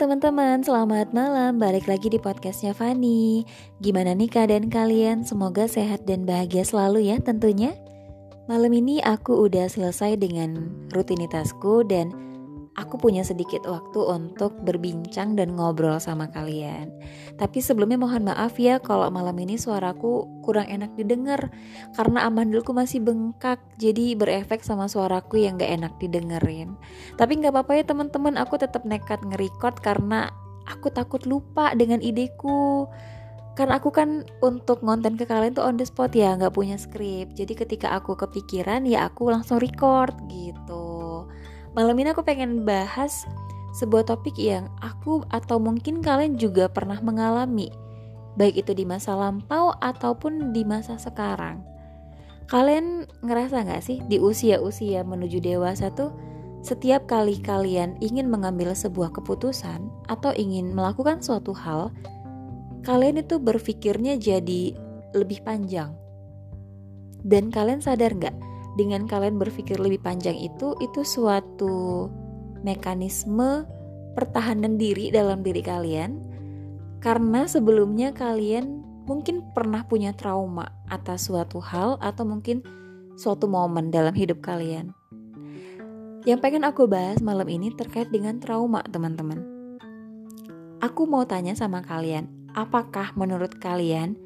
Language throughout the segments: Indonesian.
teman-teman, selamat malam. Balik lagi di podcastnya Fani. Gimana nih keadaan kalian? Semoga sehat dan bahagia selalu ya tentunya. Malam ini aku udah selesai dengan rutinitasku dan aku punya sedikit waktu untuk berbincang dan ngobrol sama kalian. Tapi sebelumnya mohon maaf ya kalau malam ini suaraku kurang enak didengar karena amandulku masih bengkak, jadi berefek sama suaraku yang gak enak didengerin. Tapi nggak apa-apa ya teman-teman, aku tetap nekat nge-record karena aku takut lupa dengan ideku karena aku kan untuk ngonten ke kalian tuh on the spot ya nggak punya skrip jadi ketika aku kepikiran ya aku langsung record gitu Malam ini aku pengen bahas sebuah topik yang aku atau mungkin kalian juga pernah mengalami, baik itu di masa lampau ataupun di masa sekarang. Kalian ngerasa gak sih di usia-usia menuju dewasa tuh setiap kali kalian ingin mengambil sebuah keputusan atau ingin melakukan suatu hal, kalian itu berpikirnya jadi lebih panjang. Dan kalian sadar gak dengan kalian berpikir lebih panjang itu itu suatu mekanisme pertahanan diri dalam diri kalian karena sebelumnya kalian mungkin pernah punya trauma atas suatu hal atau mungkin suatu momen dalam hidup kalian. Yang pengen aku bahas malam ini terkait dengan trauma, teman-teman. Aku mau tanya sama kalian, apakah menurut kalian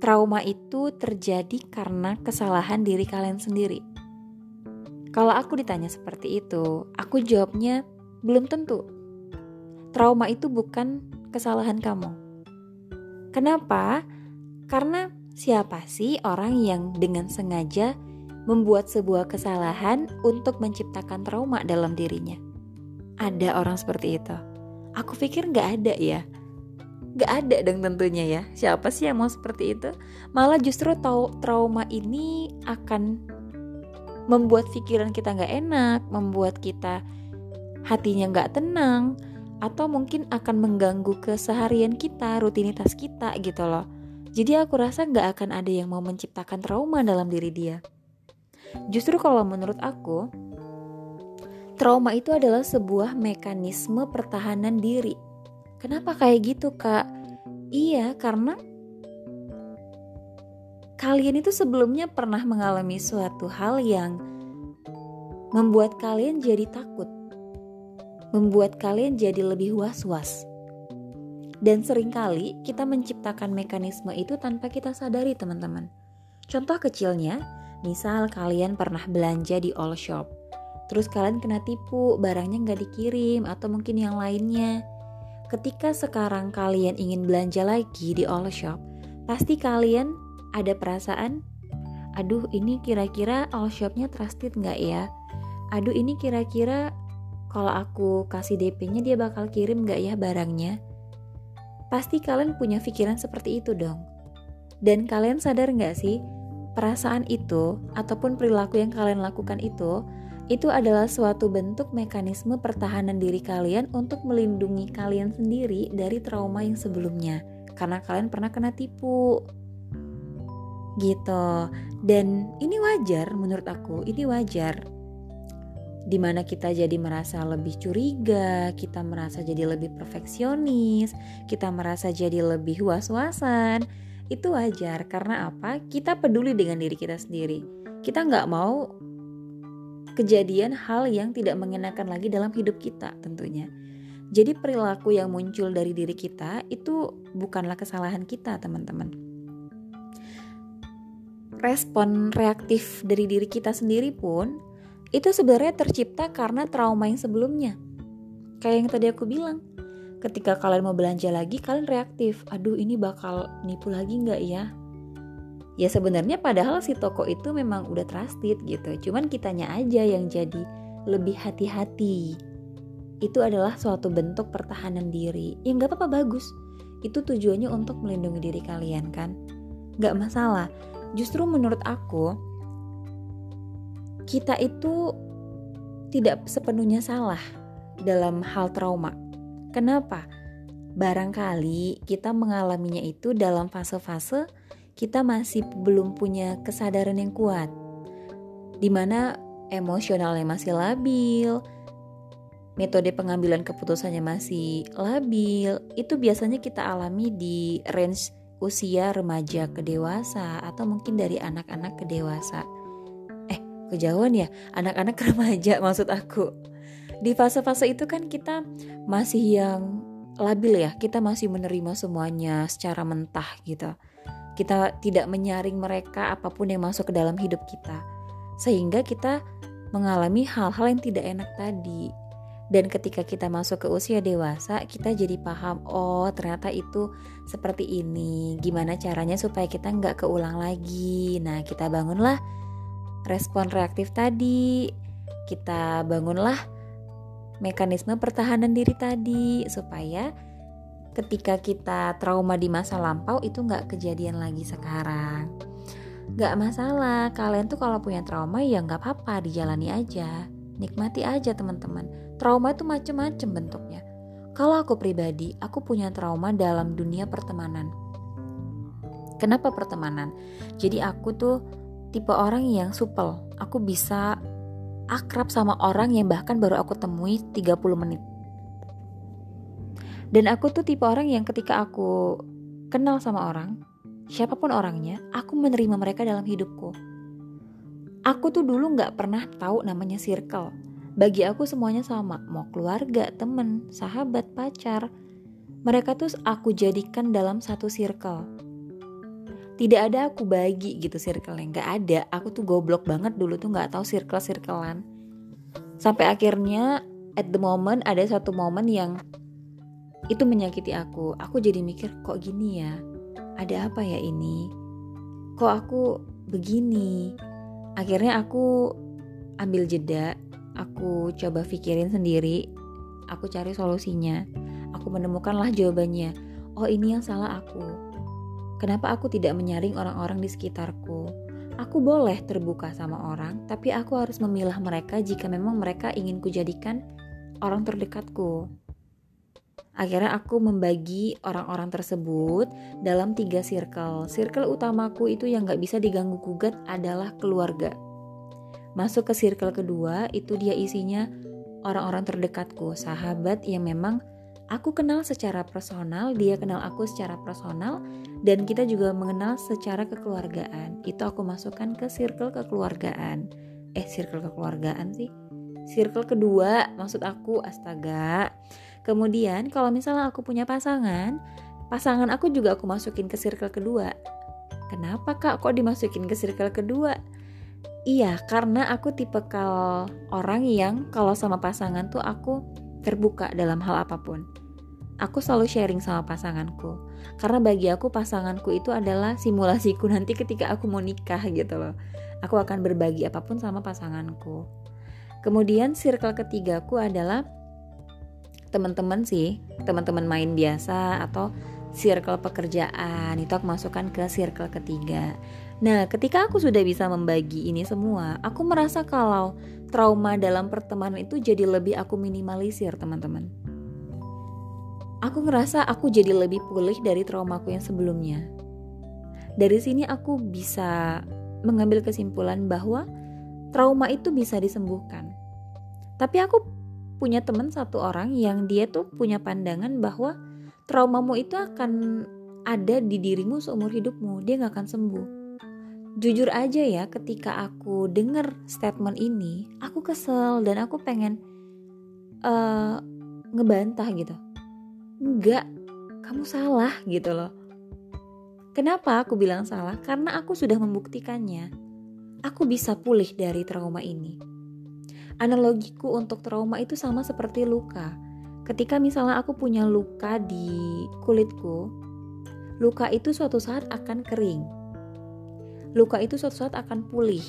trauma itu terjadi karena kesalahan diri kalian sendiri. Kalau aku ditanya seperti itu, aku jawabnya belum tentu. Trauma itu bukan kesalahan kamu. Kenapa? Karena siapa sih orang yang dengan sengaja membuat sebuah kesalahan untuk menciptakan trauma dalam dirinya? Ada orang seperti itu. Aku pikir nggak ada ya Gak ada dong tentunya ya Siapa sih yang mau seperti itu Malah justru tau trauma ini akan Membuat pikiran kita gak enak Membuat kita hatinya gak tenang Atau mungkin akan mengganggu keseharian kita Rutinitas kita gitu loh. Jadi aku rasa gak akan ada yang mau menciptakan trauma dalam diri dia. Justru kalau menurut aku Trauma itu adalah sebuah mekanisme pertahanan diri. Kenapa kayak gitu, Kak? Iya, karena kalian itu sebelumnya pernah mengalami suatu hal yang membuat kalian jadi takut, membuat kalian jadi lebih was-was. Dan sering kali kita menciptakan mekanisme itu tanpa kita sadari, teman-teman. Contoh kecilnya, misal kalian pernah belanja di all shop, terus kalian kena tipu, barangnya nggak dikirim, atau mungkin yang lainnya ketika sekarang kalian ingin belanja lagi di all shop, pasti kalian ada perasaan, aduh ini kira-kira all shopnya trusted nggak ya? Aduh ini kira-kira kalau aku kasih DP-nya dia bakal kirim nggak ya barangnya? Pasti kalian punya pikiran seperti itu dong. Dan kalian sadar nggak sih, perasaan itu ataupun perilaku yang kalian lakukan itu itu adalah suatu bentuk mekanisme pertahanan diri kalian untuk melindungi kalian sendiri dari trauma yang sebelumnya karena kalian pernah kena tipu gitu dan ini wajar menurut aku ini wajar di mana kita jadi merasa lebih curiga, kita merasa jadi lebih perfeksionis, kita merasa jadi lebih was-wasan, itu wajar karena apa? Kita peduli dengan diri kita sendiri. Kita nggak mau kejadian hal yang tidak mengenakan lagi dalam hidup kita tentunya. Jadi perilaku yang muncul dari diri kita itu bukanlah kesalahan kita, teman-teman. Respon reaktif dari diri kita sendiri pun itu sebenarnya tercipta karena trauma yang sebelumnya. Kayak yang tadi aku bilang, ketika kalian mau belanja lagi, kalian reaktif. Aduh, ini bakal nipu lagi nggak ya? ya sebenarnya padahal si toko itu memang udah trusted gitu cuman kitanya aja yang jadi lebih hati-hati itu adalah suatu bentuk pertahanan diri ya nggak apa-apa bagus itu tujuannya untuk melindungi diri kalian kan nggak masalah justru menurut aku kita itu tidak sepenuhnya salah dalam hal trauma. Kenapa? Barangkali kita mengalaminya itu dalam fase-fase kita masih belum punya kesadaran yang kuat, di mana emosionalnya masih labil, metode pengambilan keputusannya masih labil, itu biasanya kita alami di range usia remaja ke dewasa atau mungkin dari anak-anak ke dewasa. Eh, kejauhan ya, anak-anak remaja maksud aku. Di fase-fase itu kan kita masih yang labil ya, kita masih menerima semuanya secara mentah gitu. Kita tidak menyaring mereka apa pun yang masuk ke dalam hidup kita. Sehingga kita mengalami hal-hal yang tidak enak tadi dan ketika kita masuk ke usia dewasa, kita jadi paham, oh ternyata itu seperti ini. Gimana caranya supaya kita nggak keulang lagi. Nah, kita bangunlah respon reaktif tadi. Kita bangunlah mekanisme pertahanan diri tadi supaya ketika kita trauma di masa lampau itu nggak kejadian lagi sekarang. Gak masalah, kalian tuh kalau punya trauma ya nggak apa-apa, dijalani aja. Nikmati aja teman-teman Trauma itu macam-macam bentuknya. Kalau aku pribadi, aku punya trauma dalam dunia pertemanan. Kenapa pertemanan? Jadi aku tuh tipe orang yang supel. Aku bisa akrab sama orang yang bahkan baru aku temui 30 menit. Dan aku tuh tipe orang yang ketika aku kenal sama orang, siapa pun orangnya, aku menerima mereka dalam hidupku. Aku tuh dulu gak pernah tahu namanya circle bagi aku semuanya sama, mau keluarga, temen, sahabat, pacar. Mereka tuh aku jadikan dalam satu circle. Tidak ada aku bagi gitu circle yang gak ada. Aku tuh goblok banget dulu tuh gak tahu circle-circlean. Sampai akhirnya at the moment ada satu momen yang itu menyakiti aku. Aku jadi mikir kok gini ya? Ada apa ya ini? Kok aku begini? Akhirnya aku ambil jeda Aku coba pikirin sendiri, aku cari solusinya. Aku menemukanlah jawabannya. Oh, ini yang salah aku. Kenapa aku tidak menyaring orang-orang di sekitarku? Aku boleh terbuka sama orang, tapi aku harus memilah mereka jika memang mereka ingin kujadikan orang terdekatku. Akhirnya aku membagi orang-orang tersebut dalam tiga circle. Circle utamaku itu yang gak bisa diganggu gugat adalah keluarga. Masuk ke circle kedua, itu dia isinya orang-orang terdekatku, sahabat yang memang aku kenal secara personal, dia kenal aku secara personal, dan kita juga mengenal secara kekeluargaan. Itu aku masukkan ke circle kekeluargaan. Eh, circle kekeluargaan sih. Circle kedua, maksud aku, astaga. Kemudian, kalau misalnya aku punya pasangan, pasangan aku juga aku masukin ke circle kedua. Kenapa kak kok dimasukin ke circle kedua? Iya, karena aku tipe kal orang yang kalau sama pasangan tuh aku terbuka dalam hal apa pun. Aku selalu sharing sama pasanganku. Karena bagi aku pasanganku itu adalah simulasiku nanti ketika aku mau nikah gitu loh. Aku akan berbagi apa pun sama pasanganku. Kemudian circle ketigaku adalah teman-teman sih, teman-teman main biasa atau circle pekerjaan. Itu aku masukkan ke circle ketiga. Nah, ketika aku sudah bisa membagi ini semua, aku merasa kalau trauma dalam pertemanan itu jadi lebih aku minimalisir, teman-teman. Aku ngerasa aku jadi lebih pulih dari traumaku yang sebelumnya. Dari sini aku bisa mengambil kesimpulan bahwa trauma itu bisa disembuhkan. Tapi aku punya teman satu orang yang dia tuh punya pandangan bahwa traumamu itu akan ada di dirimu seumur hidupmu, dia gak akan sembuh jujur aja ya ketika aku denger statement ini aku kesel dan aku pengen uh, ngebantah gitu. Enggak kamu salah gitu loh. Kenapa aku bilang salah? Karena aku sudah membuktikannya. Aku bisa pulih dari trauma ini. Analogiku untuk trauma itu sama seperti luka. Ketika misalnya aku punya luka di kulitku luka itu suatu saat akan kering luka itu suatu saat akan pulih.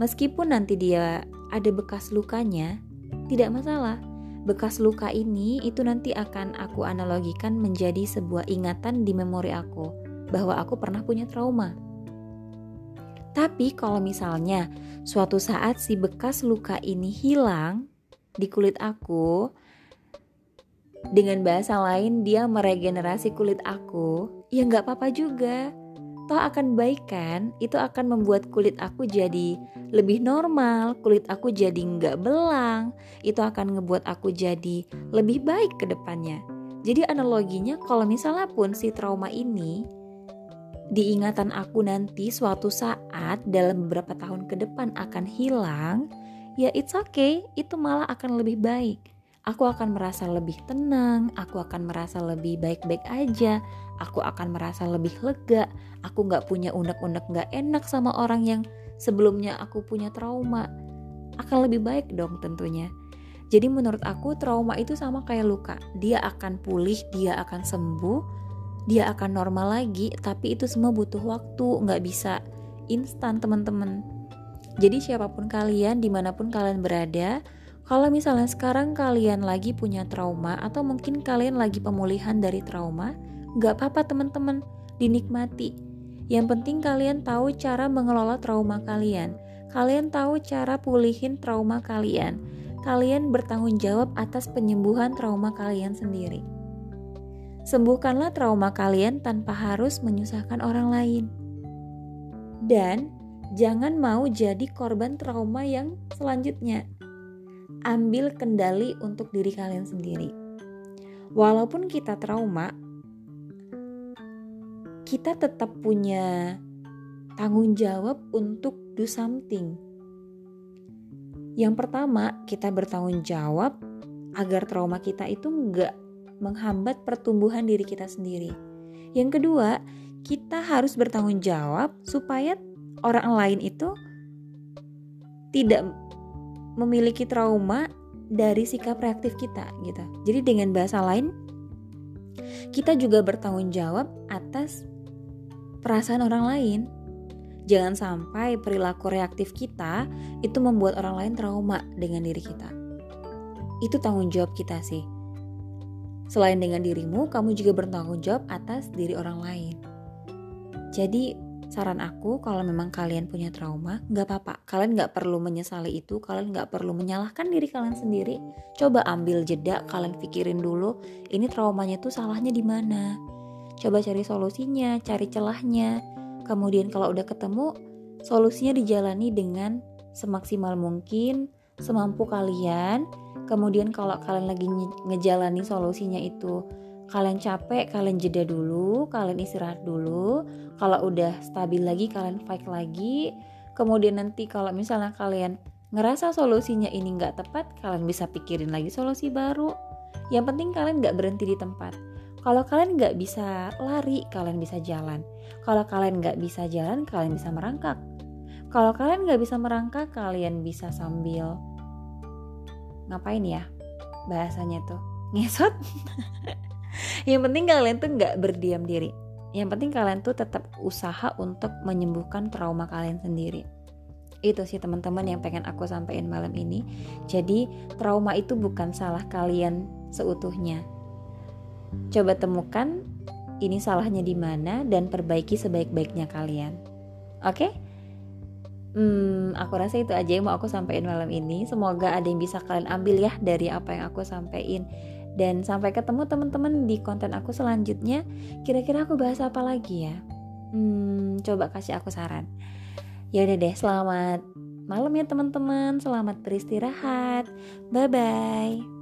Meskipun nanti dia ada bekas lukanya, tidak masalah. Bekas luka ini itu nanti akan aku analogikan menjadi sebuah ingatan di memori aku bahwa aku pernah punya trauma. Tapi kalau misalnya suatu saat si bekas luka ini hilang di kulit aku, dengan bahasa lain dia meregenerasi kulit aku, ya nggak apa-apa juga toh akan baik kan? Itu akan membuat kulit aku jadi lebih normal kulit aku jadi nggak belang. Itu akan ngebuat aku jadi lebih baik ke depannya. Jadi analoginya kalau misalnya pun si trauma ini diingatan aku nanti suatu saat dalam beberapa tahun ke depan akan hilang ya it's okay itu malah akan lebih baik aku akan merasa lebih tenang, aku akan merasa lebih baik-baik aja, aku akan merasa lebih lega, aku gak punya unek-unek gak enak sama orang yang sebelumnya aku punya trauma. Akan lebih baik dong tentunya. Jadi menurut aku trauma itu sama kayak luka, dia akan pulih, dia akan sembuh, dia akan normal lagi, tapi itu semua butuh waktu, gak bisa instan teman-teman. Jadi siapa pun kalian, di mana pun kalian berada, kalau misalnya sekarang kalian lagi punya trauma atau mungkin kalian lagi pemulihan dari trauma, gak apa-apa teman-teman, dinikmati. Yang penting kalian tahu cara mengelola trauma kalian. Kalian tahu cara pulihin trauma kalian. Kalian bertanggung jawab atas penyembuhan trauma kalian sendiri. Sembuhkanlah trauma kalian tanpa harus menyusahkan orang lain. Dan jangan mau jadi korban trauma yang selanjutnya ambil kendali untuk diri kalian sendiri. Walaupun kita trauma, kita tetap punya tanggung jawab untuk do something. Yang pertama, kita bertanggung jawab agar trauma kita itu nggak menghambat pertumbuhan diri kita sendiri. Yang kedua, kita harus bertanggung jawab supaya orang lain itu tidak memiliki trauma dari sikap reaktif kita gitu. Jadi dengan bahasa lain kita juga bertanggung jawab atas perasaan orang lain. Jangan sampai perilaku reaktif kita itu membuat orang lain trauma dengan diri kita. Itu tanggung jawab kita sih. Selain dengan dirimu, kamu juga bertanggung jawab atas diri orang lain. Jadi saran aku kalau memang kalian punya trauma nggak apa-apa. Kalian nggak perlu menyesali itu kalian nggak perlu menyalahkan diri kalian sendiri. Coba ambil jeda kalian pikirin dulu ini traumanya tuh salahnya di mana? Coba cari solusinya cari celahnya. Kemudian kalau udah ketemu solusinya dijalani dengan semaksimal mungkin semampu kalian. Kemudian kalau kalian lagi ngejalani solusinya itu kalian capek, kalian jeda dulu, kalian istirahat dulu. Kalau udah stabil lagi, kalian fight lagi. Kemudian nanti kalau misalnya kalian ngerasa solusinya ini nggak tepat, kalian bisa pikirin lagi solusi baru. Yang penting kalian nggak berhenti di tempat. Kalau kalian nggak bisa lari, kalian bisa jalan. Kalau kalian nggak bisa jalan, kalian bisa merangkak. Kalau kalian nggak bisa merangkak, kalian bisa sambil ngapain ya bahasanya tuh ngesot yang penting kalian tuh nggak berdiam diri yang penting kalian tuh tetap usaha untuk menyembuhkan trauma kalian sendiri itu sih teman-teman yang pengen aku sampaikan malam ini jadi trauma itu bukan salah kalian seutuhnya coba temukan ini salahnya di mana dan perbaiki sebaik-baiknya kalian oke okay? Hmm, aku rasa itu aja yang mau aku sampaikan malam ini. Semoga ada yang bisa kalian ambil ya dari apa yang aku sampaikan. Dan sampai ketemu teman-teman di konten aku selanjutnya. Kira-kira aku bahas apa lagi ya? Hmm, coba kasih aku saran. Ya udah deh, selamat malam ya teman-teman. Selamat beristirahat. Bye bye.